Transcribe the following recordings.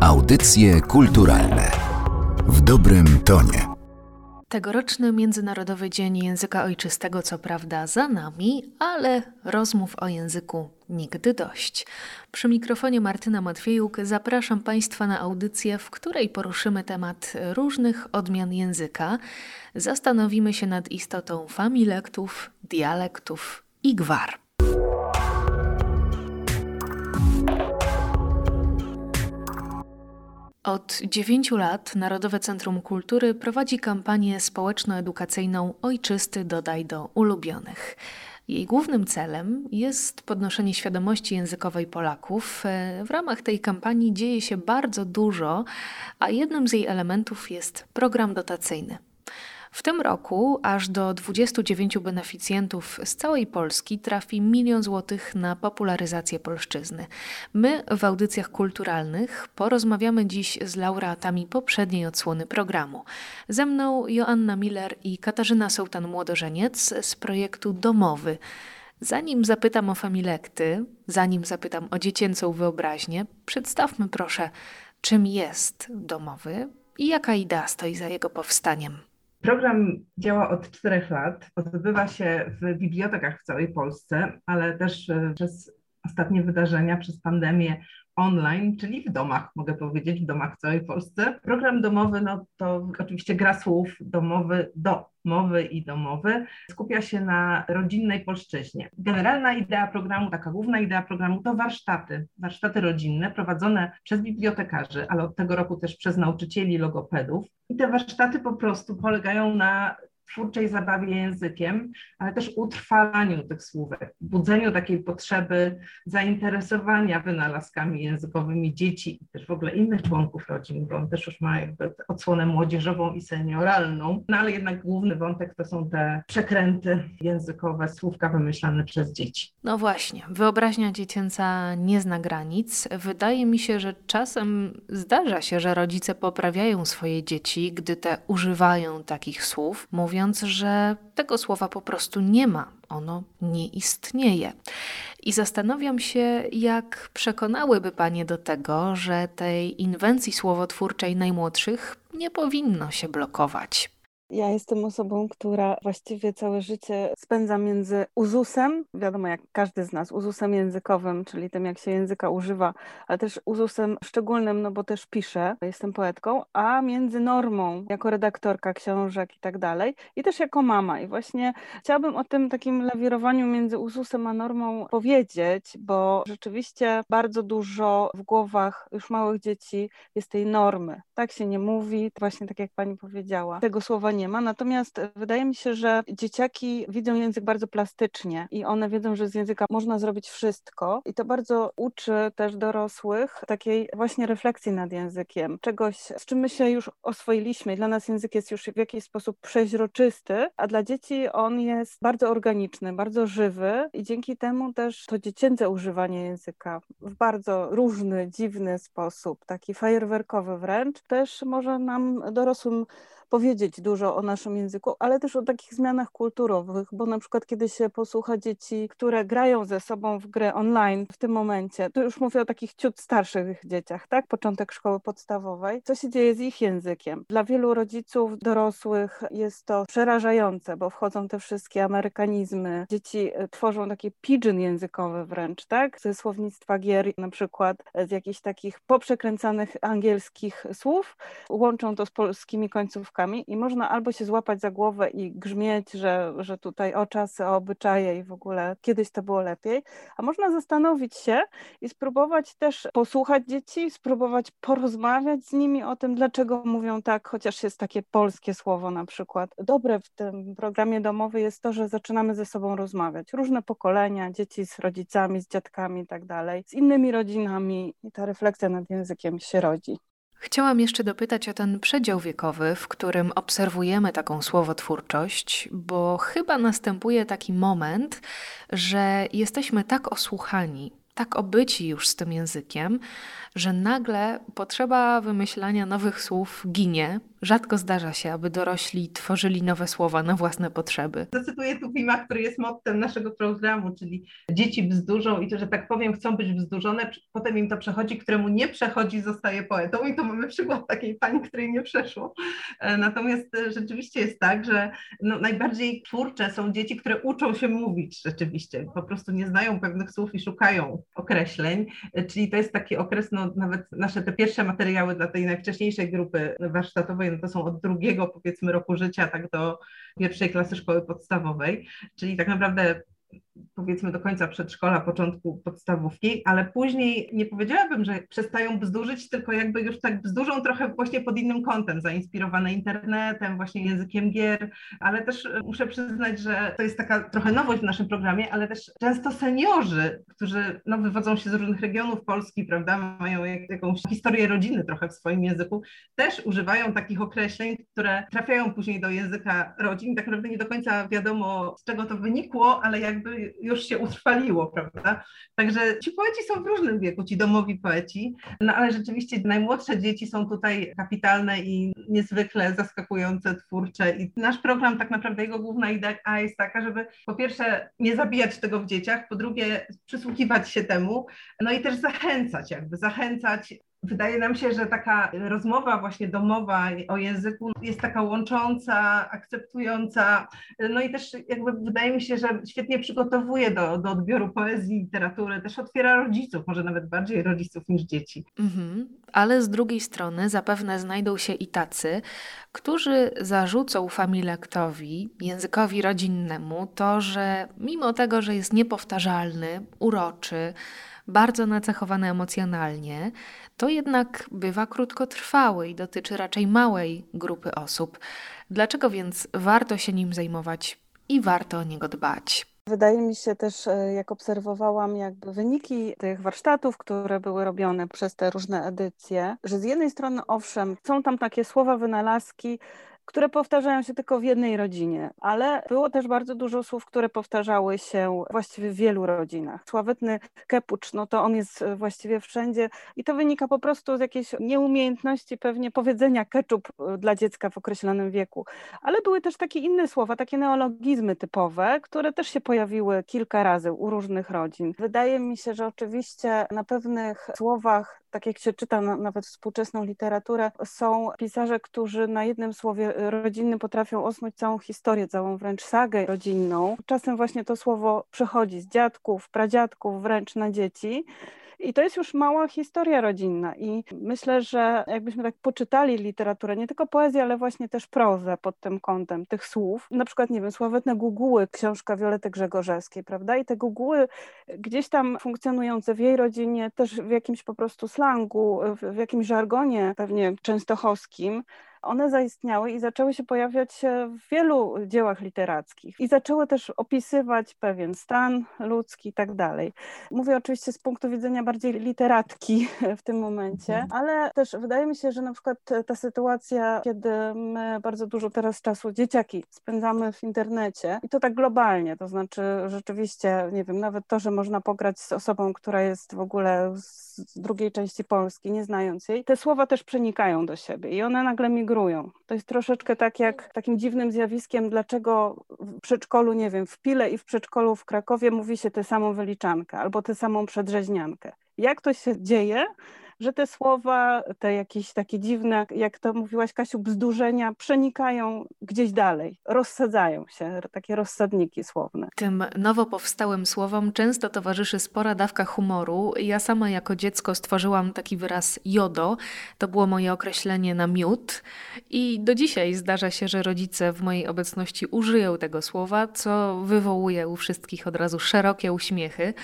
Audycje kulturalne w dobrym tonie. Tegoroczny Międzynarodowy Dzień Języka Ojczystego co prawda za nami, ale rozmów o języku nigdy dość. Przy mikrofonie Martyna Matwiejuk zapraszam Państwa na audycję, w której poruszymy temat różnych odmian języka. Zastanowimy się nad istotą familektów, dialektów i gwar. Od dziewięciu lat Narodowe Centrum Kultury prowadzi kampanię społeczno-edukacyjną Ojczysty dodaj do ulubionych. Jej głównym celem jest podnoszenie świadomości językowej Polaków. W ramach tej kampanii dzieje się bardzo dużo, a jednym z jej elementów jest program dotacyjny. W tym roku aż do 29 beneficjentów z całej Polski trafi milion złotych na popularyzację polszczyzny. My w audycjach kulturalnych porozmawiamy dziś z laureatami poprzedniej odsłony programu. Ze mną Joanna Miller i Katarzyna Sołtan-Młodożeniec z projektu Domowy. Zanim zapytam o familekty, zanim zapytam o dziecięcą wyobraźnię, przedstawmy proszę, czym jest domowy i jaka idea stoi za jego powstaniem. Program działa od czterech lat. Odbywa się w bibliotekach w całej Polsce, ale też e, przez ostatnie wydarzenia, przez pandemię online, czyli w domach, mogę powiedzieć, w domach w całej Polsce. Program domowy, no to oczywiście gra słów domowy do mowy i domowy, skupia się na rodzinnej polszczyźnie. Generalna idea programu, taka główna idea programu to warsztaty, warsztaty rodzinne prowadzone przez bibliotekarzy, ale od tego roku też przez nauczycieli logopedów. I te warsztaty po prostu polegają na twórczej zabawie językiem, ale też utrwalaniu tych słówek, budzeniu takiej potrzeby zainteresowania wynalazkami językowymi dzieci i też w ogóle innych członków rodzin, bo on też już ma jakby odsłonę młodzieżową i senioralną, no ale jednak główny wątek to są te przekręty językowe, słówka wymyślane przez dzieci. No właśnie, wyobraźnia dziecięca nie zna granic. Wydaje mi się, że czasem zdarza się, że rodzice poprawiają swoje dzieci, gdy te używają takich słów, mówiąc mówiąc, że tego słowa po prostu nie ma, ono nie istnieje. I zastanawiam się, jak przekonałyby Panie do tego, że tej inwencji słowotwórczej najmłodszych nie powinno się blokować. Ja jestem osobą, która właściwie całe życie spędza między uzusem, wiadomo jak każdy z nas, uzusem językowym, czyli tym jak się języka używa, ale też uzusem szczególnym, no bo też piszę, jestem poetką, a między normą jako redaktorka książek i tak dalej i też jako mama. I właśnie chciałabym o tym takim lawirowaniu między uzusem a normą powiedzieć, bo rzeczywiście bardzo dużo w głowach już małych dzieci jest tej normy. Tak się nie mówi, właśnie tak jak pani powiedziała. Tego słowa nie nie ma. Natomiast wydaje mi się, że dzieciaki widzą język bardzo plastycznie i one wiedzą, że z języka można zrobić wszystko i to bardzo uczy też dorosłych takiej właśnie refleksji nad językiem, czegoś, z czym my się już oswoiliśmy. Dla nas język jest już w jakiś sposób przeźroczysty, a dla dzieci on jest bardzo organiczny, bardzo żywy i dzięki temu też to dziecięce używanie języka w bardzo różny, dziwny sposób, taki fajerwerkowy wręcz, też może nam dorosłym powiedzieć dużo o naszym języku, ale też o takich zmianach kulturowych, bo na przykład kiedy się posłucha dzieci, które grają ze sobą w grę online w tym momencie, to już mówię o takich ciut starszych dzieciach, tak? Początek szkoły podstawowej. Co się dzieje z ich językiem? Dla wielu rodziców, dorosłych jest to przerażające, bo wchodzą te wszystkie amerykanizmy. Dzieci e, tworzą takie pidgin językowe wręcz, tak? Ze słownictwa gier na przykład z jakichś takich poprzekręcanych angielskich słów, łączą to z polskimi końcówkami i można albo się złapać za głowę i grzmieć, że, że tutaj o czasy, o obyczaje i w ogóle kiedyś to było lepiej, a można zastanowić się i spróbować też posłuchać dzieci, spróbować porozmawiać z nimi o tym, dlaczego mówią tak, chociaż jest takie polskie słowo na przykład. Dobre w tym programie domowym jest to, że zaczynamy ze sobą rozmawiać. Różne pokolenia, dzieci z rodzicami, z dziadkami i tak dalej, z innymi rodzinami i ta refleksja nad językiem się rodzi. Chciałam jeszcze dopytać o ten przedział wiekowy, w którym obserwujemy taką słowotwórczość, bo chyba następuje taki moment, że jesteśmy tak osłuchani, tak obyci już z tym językiem, że nagle potrzeba wymyślania nowych słów ginie rzadko zdarza się, aby dorośli tworzyli nowe słowa na własne potrzeby. Zacytuję tu Wima, który jest mottem naszego programu, czyli dzieci bzdurzą i to, że tak powiem, chcą być bzdurzone, potem im to przechodzi, któremu nie przechodzi, zostaje poetą i to mamy przykład takiej pani, której nie przeszło. E, natomiast e, rzeczywiście jest tak, że no, najbardziej twórcze są dzieci, które uczą się mówić rzeczywiście, po prostu nie znają pewnych słów i szukają określeń, e, czyli to jest taki okres, no nawet nasze te pierwsze materiały dla tej najwcześniejszej grupy warsztatowej, no to są od drugiego powiedzmy roku życia, tak do pierwszej klasy szkoły podstawowej, czyli tak naprawdę powiedzmy do końca przedszkola, początku podstawówki, ale później nie powiedziałabym, że przestają bzdurzyć, tylko jakby już tak bzdurzą trochę właśnie pod innym kątem, zainspirowane internetem, właśnie językiem gier, ale też e, muszę przyznać, że to jest taka trochę nowość w naszym programie, ale też często seniorzy, którzy no, wywodzą się z różnych regionów Polski, prawda, mają jakąś historię rodziny trochę w swoim języku, też używają takich określeń, które trafiają później do języka rodzin. Tak naprawdę nie do końca wiadomo, z czego to wynikło, ale jakby już się utrwaliło, prawda? Także ci poeci są w różnym wieku, ci domowi poeci, no ale rzeczywiście najmłodsze dzieci są tutaj kapitalne i niezwykle zaskakujące, twórcze i nasz program tak naprawdę jego główna idea jest taka, żeby po pierwsze nie zabijać tego w dzieciach, po drugie przysłuchiwać się temu, no i też zachęcać jakby, zachęcać Wydaje nam się, że taka rozmowa właśnie domowa o języku jest taka łącząca, akceptująca, no i też jakby wydaje mi się, że świetnie przygotowuje do, do odbioru poezji, literatury, też otwiera rodziców, może nawet bardziej rodziców niż dzieci. Mhm. Ale z drugiej strony zapewne znajdą się i tacy, którzy zarzucą familektowi, językowi rodzinnemu, to, że mimo tego, że jest niepowtarzalny, uroczy, bardzo nacechowany emocjonalnie, to jednak bywa krótkotrwały i dotyczy raczej małej grupy osób. Dlaczego więc warto się nim zajmować i warto o niego dbać? Wydaje mi się też, e, jak obserwowałam jakby wyniki tych warsztatów, które były robione przez te różne edycje, że z jednej strony owszem, są tam takie słowa, wynalazki, które powtarzają się tylko w jednej rodzinie, ale było też bardzo dużo słów, które powtarzały się właściwie w wielu rodzinach. Sławetny kepucz, no to on jest właściwie wszędzie i to wynika po prostu z jakiejś nieumiejętności pewnie powiedzenia ketchup e, dla dziecka w określonym wieku. Ale były też takie inne słowa, takie neologizmy typowe, które też się pojawiły kilka razy u różnych rodzin. Wydaje mi się, że oczywiście na pewnych słowach tak jak się czyta na, nawet współczesną literaturę, są pisarze, którzy na jednym słowie rodzinnym potrafią osnuć całą historię, całą wręcz sagę rodzinną. Czasem właśnie to słowo przechodzi z dziadków, pradziadków wręcz na dzieci. I to jest już mała historia rodzinna i myślę, że jakbyśmy tak poczytali literaturę, nie tylko poezję, ale właśnie też prozę pod tym kątem tych słów, na przykład, nie wiem, sławetne Guguły, książka Wiolety Grzegorzewskiej, prawda? I te Guguły gdzieś tam funkcjonujące w jej rodzinie, też w jakimś po prostu slangu, w, w jakimś żargonie pewnie częstochowskim, one zaistniały i zaczęły się pojawiać w wielu dziełach literackich i zaczęły też opisywać pewien stan ludzki i tak dalej. Mówię oczywiście z punktu widzenia bardziej literatki w tym momencie, mhm. ale też wydaje mi się, że na przykład ta sytuacja, kiedy my bardzo dużo teraz czasu dzieciaki spędzamy w internecie i to tak globalnie, to znaczy rzeczywiście, nie wiem, nawet to, że można pograć z osobą, która jest w ogóle z drugiej części Polski, nie znając jej, te słowa też przenikają do siebie i one nagle migrują migrują. To jest troszeczkę tak jak takim dziwnym zjawiskiem, dlaczego w przedszkolu, nie wiem, w Pile i w przedszkolu w Krakowie mówi się tę samą wyliczankę albo tę samą przedrzeźniankę. Jak to się dzieje, że te słowa, te jakieś takie dziwne, jak to mówiłaś Kasiu, bzdurzenia przenikają gdzieś dalej, rozsadzają się, takie rozsadniki słowne. Tym nowo powstałym słowom często towarzyszy spora dawka humoru. Ja sama jako dziecko stworzyłam taki wyraz jodo, to było moje określenie na miód i do dzisiaj zdarza się, że rodzice w mojej obecności użyją tego słowa, co wywołuje u wszystkich od razu szerokie uśmiechy.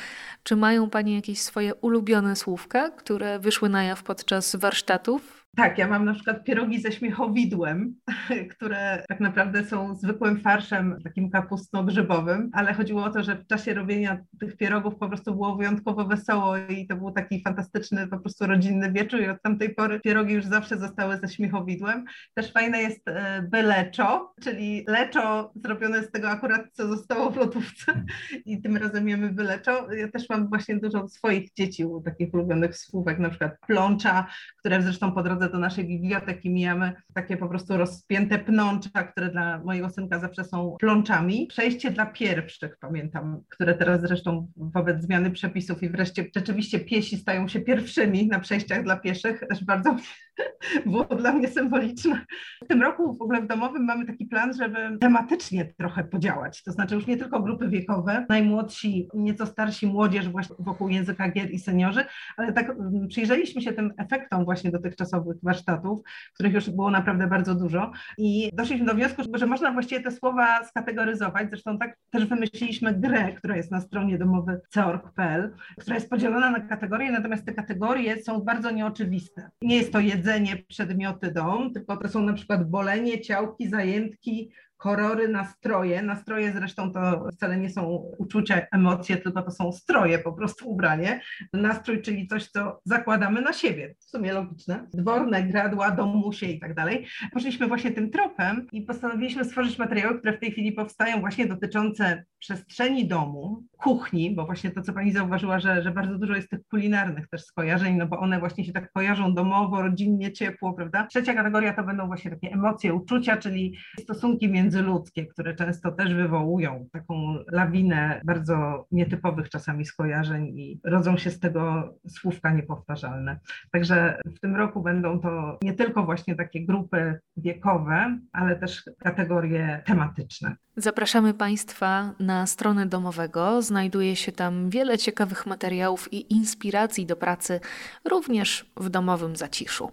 Czy mają Panie jakieś swoje ulubione słówka, które wyszły na jaw podczas warsztatów? Tak, ja mam na przykład pierogi ze śmiechowidłem, które tak naprawdę są zwykłym farszem takim kapustno-grzybowym, ale chodziło o to, że w czasie robienia tych pierogów po prostu było wyjątkowo wesoło i to był taki fantastyczny po prostu rodzinny wieczór i od tamtej pory pierogi już zawsze zostały ze śmiechowidłem. Też fajne jest e, byleczo, czyli leczo zrobione z tego akurat, co zostało w lodówce i tym razem jemy byleczo. Ja też mam właśnie dużo swoich dzieci takich ulubionych słówek, na przykład plącza, które zresztą po drodze do naszej biblioteki, mijamy takie po prostu rozpięte pnącza, które dla mojego synka zawsze są plączami. Przejście dla pierwszych, pamiętam, które teraz zresztą wobec zmiany przepisów i wreszcie rzeczywiście piesi stają się pierwszymi na przejściach dla pieszych, też bardzo było dla mnie symboliczne. W tym roku w ogóle w domowym mamy taki plan, żeby tematycznie trochę podziałać. To znaczy już nie tylko grupy wiekowe, najmłodsi, nieco starsi, młodzież właśnie wokół języka gier i seniorzy, ale tak mm, przyjrzeliśmy się tym efektom właśnie dotychczasowych warsztatów, których już było naprawdę bardzo dużo i doszliśmy do wniosku, że można właściwie te słowa skategoryzować. Zresztą tak też wymyśliliśmy grę, która jest na stronie domowy ceorg.pl, która jest podzielona na kategorie, natomiast te kategorie są bardzo nieoczywiste. Nie jest to jedzenie, przedmioty, dom, tylko to są na przykład bolenie, ciałki, zajętki, korory, nastroje. Nastroje zresztą to wcale nie są uczucia, emocje, tylko to są stroje, po prostu ubranie. Nastrój, czyli coś, co zakładamy na siebie. W sumie logiczne. Dworne, gradła, domusie i tak dalej. Poszliśmy właśnie tym tropem i postanowiliśmy stworzyć materiały, które w tej chwili powstają właśnie dotyczące przestrzeni domu, kuchni, bo właśnie to, co Pani zauważyła, że, że bardzo dużo jest tych kulinarnych też skojarzeń, no bo one właśnie się tak kojarzą domowo, rodzinnie, ciepło, prawda? Trzecia kategoria to będą właśnie takie emocje, uczucia, czyli stosunki międzyludzkie, które często też wywołują taką lawinę bardzo nietypowych czasami skojarzeń i rodzą się z tego słówka niepowtarzalne. Także w tym roku będą to nie tylko właśnie takie grupy wiekowe, ale też kategorie tematyczne. Zapraszamy Państwa na stronę domowego. Znajduje się tam wiele ciekawych materiałów i inspiracji do pracy, również w domowym zaciszu.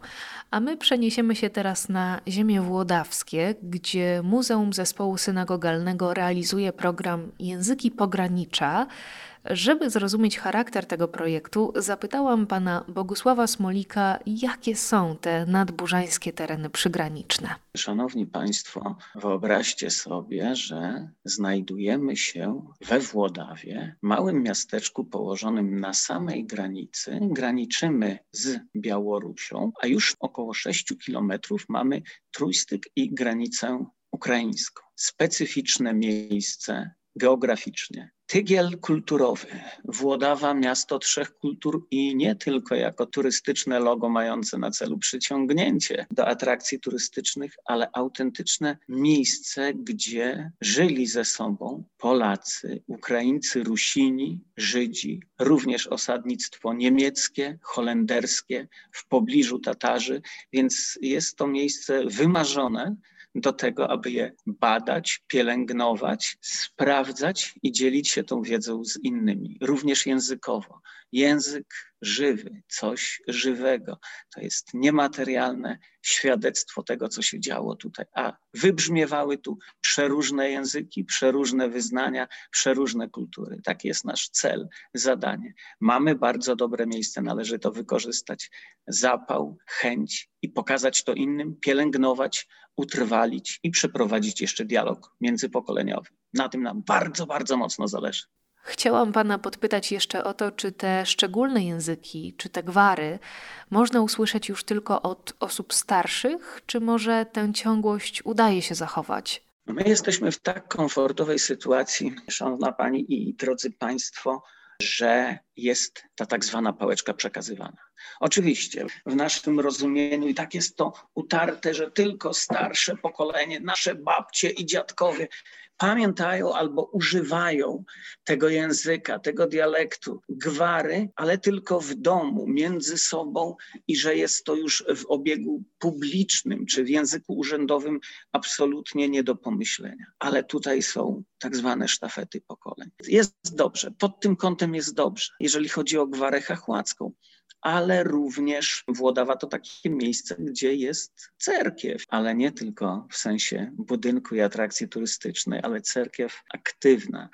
A my przeniesiemy się teraz na ziemię włodawskie, gdzie Muzeum Zespołu Synagogalnego realizuje program Języki Pogranicza. Żeby zrozumieć charakter tego projektu, zapytałam pana Bogusława Smolika, jakie są te nadburzańskie tereny przygraniczne. Szanowni Państwo, wyobraźcie sobie, że znajdujemy się we Włodawie, małym miasteczku położonym na samej granicy. Graniczymy z Białorusią, a już około 6 kilometrów mamy trójstyk i granicę ukraińską. Specyficzne miejsce geograficznie. Tygiel kulturowy, Włodawa, miasto trzech kultur i nie tylko jako turystyczne logo mające na celu przyciągnięcie do atrakcji turystycznych, ale autentyczne miejsce, gdzie żyli ze sobą Polacy, Ukraińcy, Rusini, Żydzi, również osadnictwo niemieckie, holenderskie, w pobliżu Tatarzy, więc jest to miejsce wymarzone do tego, aby je badać, pielęgnować, sprawdzać i dzielić się tą wiedzą z innymi, również językowo. Język żywy, coś żywego. To jest niematerialne świadectwo tego, co się działo tutaj. A wybrzmiewały tu przeróżne języki, przeróżne wyznania, przeróżne kultury. Taki jest nasz cel, zadanie. Mamy bardzo dobre miejsce, należy to wykorzystać. Zapał, chęć i pokazać to innym, pielęgnować, utrwalić i przeprowadzić jeszcze dialog międzypokoleniowy. Na tym nam bardzo, bardzo mocno zależy. Chciałam Pana podpytać jeszcze o to, czy te szczególne języki, czy te gwary można usłyszeć już tylko od osób starszych, czy może tę ciągłość udaje się zachować? My jesteśmy w tak komfortowej sytuacji, Szanowna Pani i drodzy Państwo, że jest ta tak zwana pałeczka przekazywana. Oczywiście w naszym rozumieniu i tak jest to utarte, że tylko starsze pokolenie, nasze babcie i dziadkowie pamiętają albo używają tego języka, tego dialektu, gwary, ale tylko w domu, między sobą i że jest to już w obiegu publicznym czy w języku urzędowym absolutnie nie do pomyślenia. Ale tutaj są tak zwane sztafety pokoleń. Jest dobrze, pod tym kątem jest dobrze, jeżeli chodzi o gwarę chachłacką ale również Włodawa to takie miejsce, gdzie jest cerkiew, ale nie tylko w sensie budynku i atrakcji turystycznej, ale cerkiew aktywna,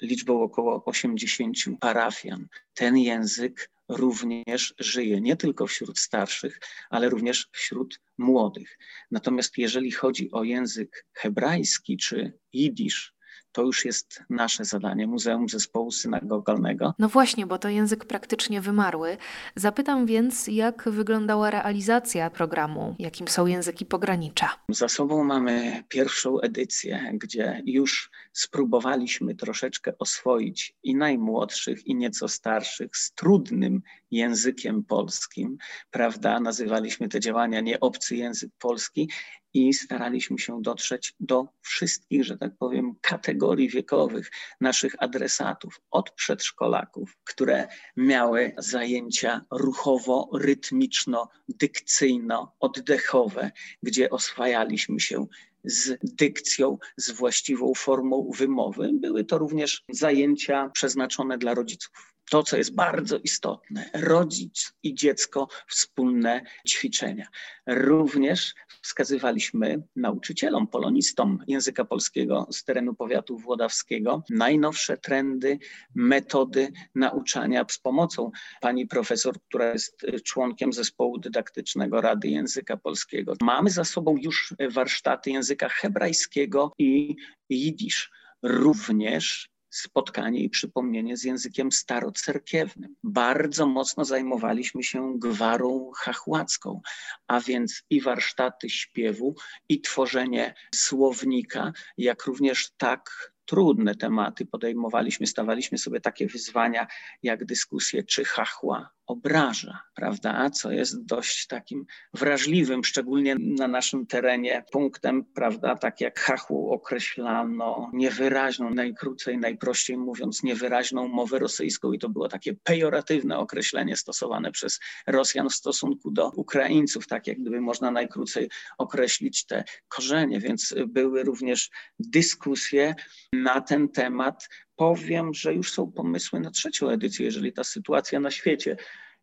liczbą około 80 parafian. Ten język również żyje nie tylko wśród starszych, ale również wśród młodych. Natomiast jeżeli chodzi o język hebrajski czy jidysz, to już jest nasze zadanie, Muzeum Zespołu Synagogalnego. No właśnie, bo to język praktycznie wymarły. Zapytam więc, jak wyglądała realizacja programu, jakim są języki pogranicza. Za sobą mamy pierwszą edycję, gdzie już spróbowaliśmy troszeczkę oswoić i najmłodszych, i nieco starszych z trudnym językiem polskim, prawda? Nazywaliśmy te działania nie obcy język polski i staraliśmy się dotrzeć do wszystkich, że tak powiem, kategorii wiekowych naszych adresatów, od przedszkolaków, które miały zajęcia ruchowo-rytmiczno-dykcyjno-oddechowe, gdzie oswajaliśmy się z dykcją, z właściwą formą wymowy. Były to również zajęcia przeznaczone dla rodziców to, co jest bardzo istotne, rodzic i dziecko wspólne ćwiczenia. Również wskazywaliśmy nauczycielom, polonistom języka polskiego z terenu powiatu włodawskiego najnowsze trendy, metody nauczania z pomocą pani profesor, która jest członkiem zespołu dydaktycznego Rady Języka Polskiego. Mamy za sobą już warsztaty języka hebrajskiego i jidysz. Również spotkanie i przypomnienie z językiem starocerkiewnym. Bardzo mocno zajmowaliśmy się gwarą chachłacką, a więc i warsztaty śpiewu, i tworzenie słownika, jak również tak trudne tematy podejmowaliśmy, stawaliśmy sobie takie wyzwania jak dyskusje, czy chachła obraża, prawda? Co jest dość takim wrażliwym, szczególnie na naszym terenie, punktem, prawda? Tak jak hachłą określano niewyraźną, najkrócej, najprościej mówiąc, niewyraźną mowę rosyjską i to było takie pejoratywne określenie stosowane przez Rosjan w stosunku do Ukraińców, tak jak gdyby można najkrócej określić te korzenie, więc były również dyskusje na ten temat, powiem, że już są pomysły na trzecią edycję, jeżeli ta sytuacja na świecie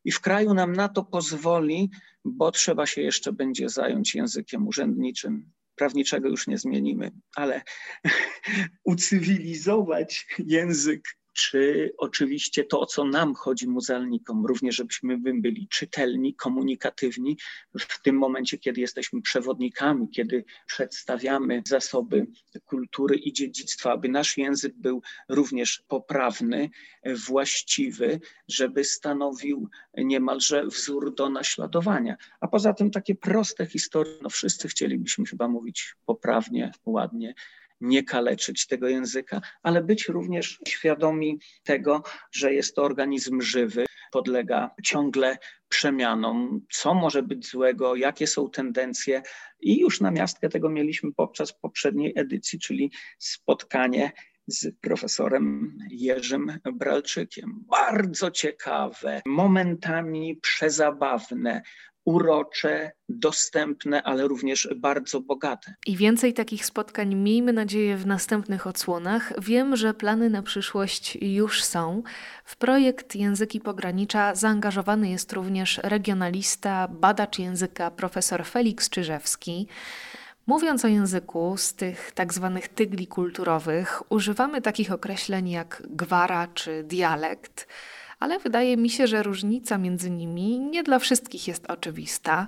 i w kraju nam na to pozwoli, bo trzeba się jeszcze będzie zająć językiem urzędniczym. Prawniczego już nie zmienimy, ale ucywilizować język czy oczywiście to, o co nam chodzi muzealnikom, również żebyśmy byli czytelni, komunikatywni w tym momencie, kiedy jesteśmy przewodnikami, kiedy przedstawiamy zasoby kultury i dziedzictwa, aby nasz język był również poprawny, właściwy, żeby stanowił niemalże wzór do naśladowania. A poza tym takie proste historie, no wszyscy chcielibyśmy chyba mówić poprawnie, ładnie, nie kaleczyć tego języka, ale być również świadomi tego, że jest to organizm żywy, podlega ciągle przemianom, co może być złego, jakie są tendencje. I już na miastkę tego mieliśmy podczas poprzedniej edycji, czyli spotkanie z profesorem Jerzym Bralczykiem. Bardzo ciekawe, momentami przezabawne, urocze, dostępne, ale również bardzo bogate. I więcej takich spotkań miejmy nadzieję w następnych odsłonach. Wiem, że plany na przyszłość już są. W projekt Języki Pogranicza zaangażowany jest również regionalista, badacz języka profesor Felix Czyżewski. Mówiąc o języku z tych tak zwanych tygli kulturowych, używamy takich określeń jak gwara czy dialekt ale wydaje mi się, że różnica między nimi nie dla wszystkich jest oczywista.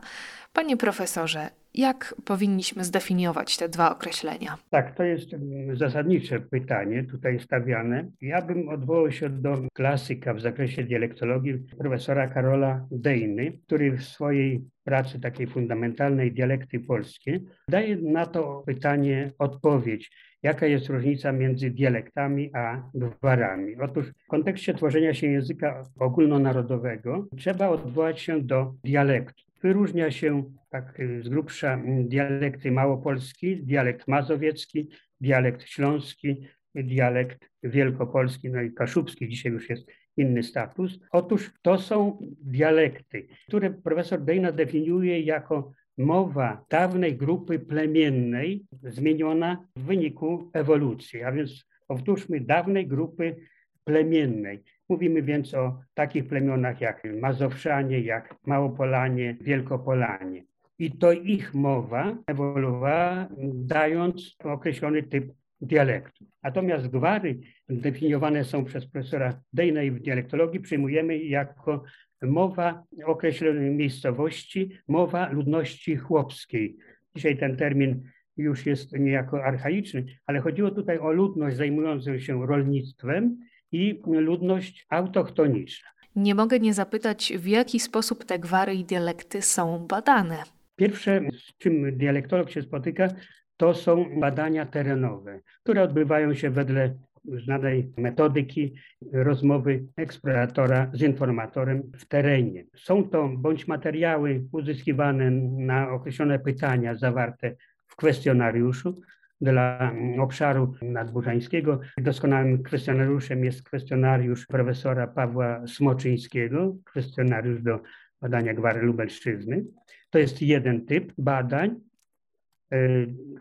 Panie profesorze, jak powinniśmy zdefiniować te dwa określenia? Tak, to jest mm, zasadnicze pytanie tutaj stawiane. Ja bym odwołał się do klasyka w zakresie dialektologii profesora Karola Dejny, który w swojej pracy takiej fundamentalnej dialekty polskie daje na to pytanie odpowiedź Jaka jest różnica między dialektami a gwarami? Otóż w kontekście tworzenia się języka ogólnonarodowego trzeba odwołać się do dialektu. Wyróżnia się tak z grubsza dialekty małopolski, dialekt mazowiecki, dialekt śląski, dialekt wielkopolski, no i kaszubski dzisiaj już jest inny status. Otóż to są dialekty, które profesor Dejna definiuje jako mowa dawnej grupy plemiennej zmieniona w wyniku ewolucji, a więc powtórzmy dawnej grupy plemiennej. Mówimy więc o takich plemionach jak Mazowszanie, jak Małopolanie, Wielkopolanie. I to ich mowa ewoluowała, dając określony typ dialektu. Natomiast gwary definiowane są przez profesora Dejna w dialektologii przyjmujemy jako mowa określonej miejscowości, mowa ludności chłopskiej. Dzisiaj ten termin już jest niejako archaiczny, ale chodziło tutaj o ludność zajmującą się rolnictwem i ludność autochtoniczna. Nie mogę nie zapytać, w jaki sposób te gwary i dialekty są badane. Pierwsze, z czym dialektolog się spotyka, to są badania terenowe, które odbywają się wedle znanej metodyki rozmowy eksploratora z informatorem w terenie. Są to bądź materiały uzyskiwane na określone pytania zawarte w kwestionariuszu dla obszaru nadburzańskiego. Doskonałym kwestionariuszem jest kwestionariusz profesora Pawła Smoczyńskiego, kwestionariusz do badania gwary Lubelszczyzny. To jest jeden typ badań. E,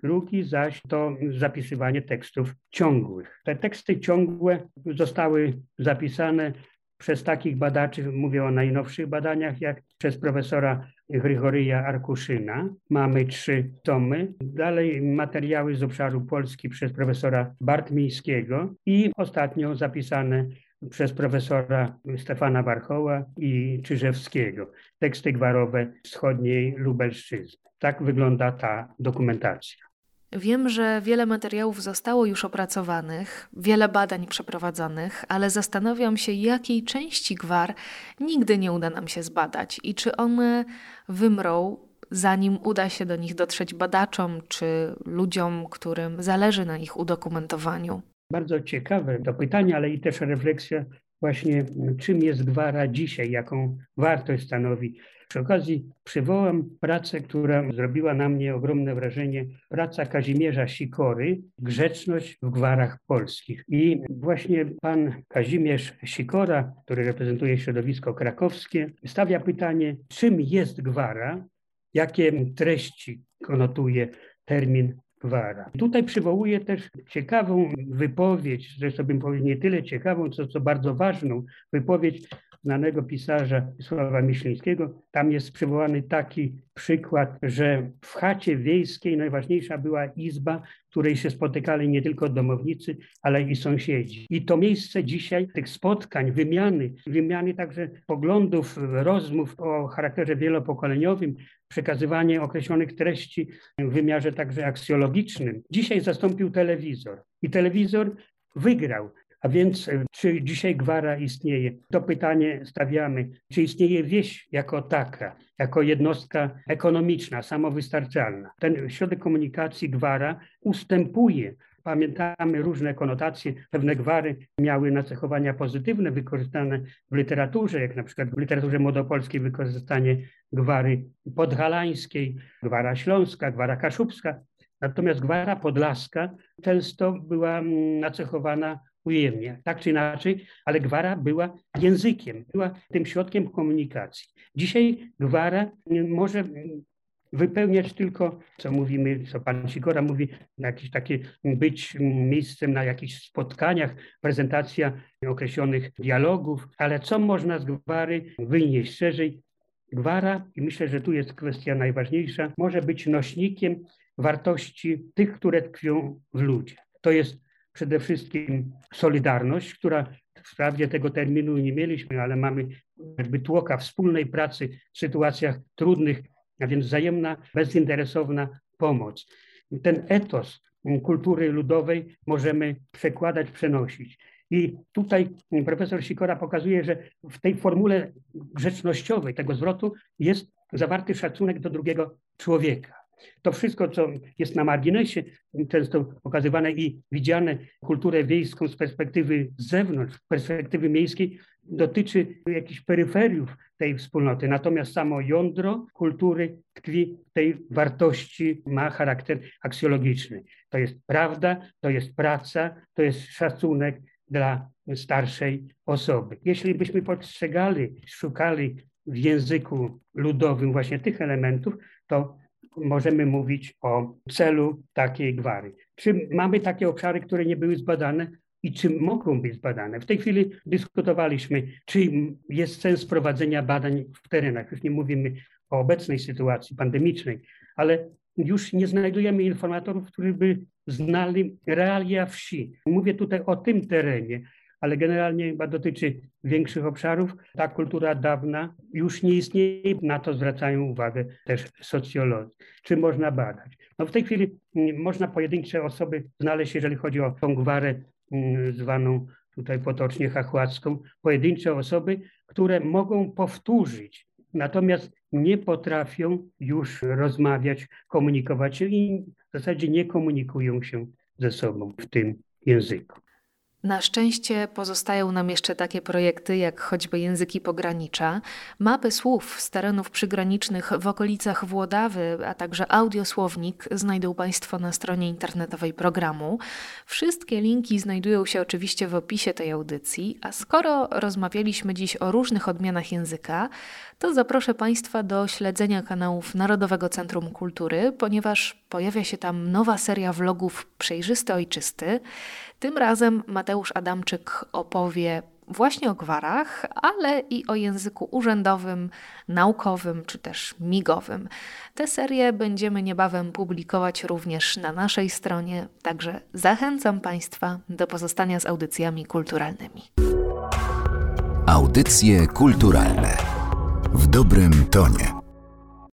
drugi zaś to zapisywanie tekstów ciągłych. Te teksty ciągłe zostały zapisane przez takich badaczy, mówię o najnowszych badaniach, jak przez profesora Grygoryja Arkuszyna. Mamy trzy tomy. Dalej materiały z obszaru Polski przez profesora Bartmińskiego i ostatnio zapisane przez profesora Stefana Warchoła i Czyżewskiego. Teksty gwarowe wschodniej Lubelszczyzny. Tak wygląda ta dokumentacja. Wiem, że wiele materiałów zostało już opracowanych, wiele badań przeprowadzonych, ale zastanawiam się, jakiej części gwar nigdy nie uda nam się zbadać i czy one wymrą, zanim uda się do nich dotrzeć badaczom czy ludziom, którym zależy na ich udokumentowaniu. Bardzo ciekawe to pytanie, ale i też refleksja właśnie, czym jest gwara dzisiaj, jaką wartość stanowi. Przy okazji przywołam pracę, która zrobiła na mnie ogromne wrażenie, praca Kazimierza Sikory, Grzeczność w gwarach polskich. I właśnie pan Kazimierz Sikora, który reprezentuje środowisko krakowskie, stawia pytanie, czym jest gwara, jakie treści konotuje termin gwara. Tutaj przywołuję też ciekawą wypowiedź, zresztą bym powiedział nie tyle ciekawą, co, co bardzo ważną wypowiedź znanego pisarza Sława Myślińskiego. Tam jest przywołany taki przykład, że w chacie wiejskiej najważniejsza była izba, w której się spotykali nie tylko domownicy, ale i sąsiedzi. I to miejsce dzisiaj tych spotkań, wymiany, wymiany także poglądów, rozmów o charakterze wielopokoleniowym, przekazywanie określonych treści w wymiarze także aksjologicznym. Dzisiaj zastąpił telewizor. I telewizor wygrał. A więc e, czy dzisiaj gwara istnieje? To pytanie stawiamy. Czy istnieje wieś jako taka, jako jednostka ekonomiczna, samowystarczalna? Ten środek komunikacji gwara ustępuje Pamiętamy różne konotacje, pewne gwary miały nacechowania pozytywne wykorzystane w literaturze, jak na przykład w literaturze młodopolskiej wykorzystanie gwary podhalańskiej, gwara śląska, gwara kaszubska. Natomiast gwara podlaska często była mm, nacechowana ujemnie, tak czy inaczej, ale gwara była językiem, była tym środkiem komunikacji. Dzisiaj gwara może wypełniać tylko, co mówimy, co pan Sikora mówi, jakieś takie być miejscem na jakichś spotkaniach, prezentacja określonych dialogów, ale co można z gwary wynieść szerzej? Gwara, i myślę, że tu jest kwestia najważniejsza, może być nośnikiem wartości tych, które tkwią w ludzie. To jest przede wszystkim solidarność, która wprawdzie tego terminu nie mieliśmy, ale mamy jakby tłoka wspólnej pracy w sytuacjach trudnych, a więc wzajemna, bezinteresowna pomoc. Ten etos kultury ludowej możemy przekładać, przenosić. I tutaj profesor Sikora pokazuje, że w tej formule grzecznościowej tego zwrotu jest zawarty szacunek do drugiego człowieka. To wszystko, co jest na marginesie, często pokazywane i widziane kulturę wiejską z perspektywy z zewnątrz, perspektywy miejskiej, dotyczy jakichś peryferiów tej wspólnoty. Natomiast samo jądro kultury tkwi tej wartości, ma charakter aksjologiczny. To jest prawda, to jest praca, to jest szacunek dla starszej osoby. Jeśli byśmy postrzegali, szukali w języku ludowym właśnie tych elementów, to możemy mówić o celu takiej gwary. Czy mamy takie obszary, które nie były zbadane? i czy mogą być zbadane. W tej chwili dyskutowaliśmy, czy jest sens prowadzenia badań w terenach. Już nie mówimy o obecnej sytuacji pandemicznej, ale już nie znajdujemy informatorów, którzy by znali realia wsi. Mówię tutaj o tym terenie, ale generalnie chyba dotyczy większych obszarów. Ta kultura dawna już nie istnieje, na to zwracają uwagę też socjolodzy. Czy można badać? No w tej chwili mm, można pojedyncze osoby znaleźć, jeżeli chodzi o tą gwarę mm, zwaną tutaj potocznie chachłacką, pojedyncze osoby, które mogą powtórzyć, natomiast nie potrafią już rozmawiać, komunikować się i w zasadzie nie komunikują się ze sobą w tym języku. Na szczęście pozostają nam jeszcze takie projekty jak choćby języki pogranicza, mapy słów z terenów przygranicznych w okolicach Włodawy, a także audiosłownik znajdą Państwo na stronie internetowej programu. Wszystkie linki znajdują się oczywiście w opisie tej audycji, a skoro rozmawialiśmy dziś o różnych odmianach języka, to zaproszę Państwa do śledzenia kanałów Narodowego Centrum Kultury, ponieważ pojawia się tam nowa seria vlogów Przejrzysty Ojczysty. Tym razem Mateusz Adamczyk opowie właśnie o gwarach, ale i o języku urzędowym, naukowym czy też migowym. Te serie będziemy niebawem publikować również na naszej stronie, także zachęcam Państwa do pozostania z audycjami kulturalnymi. Audycje kulturalne w dobrym tonie.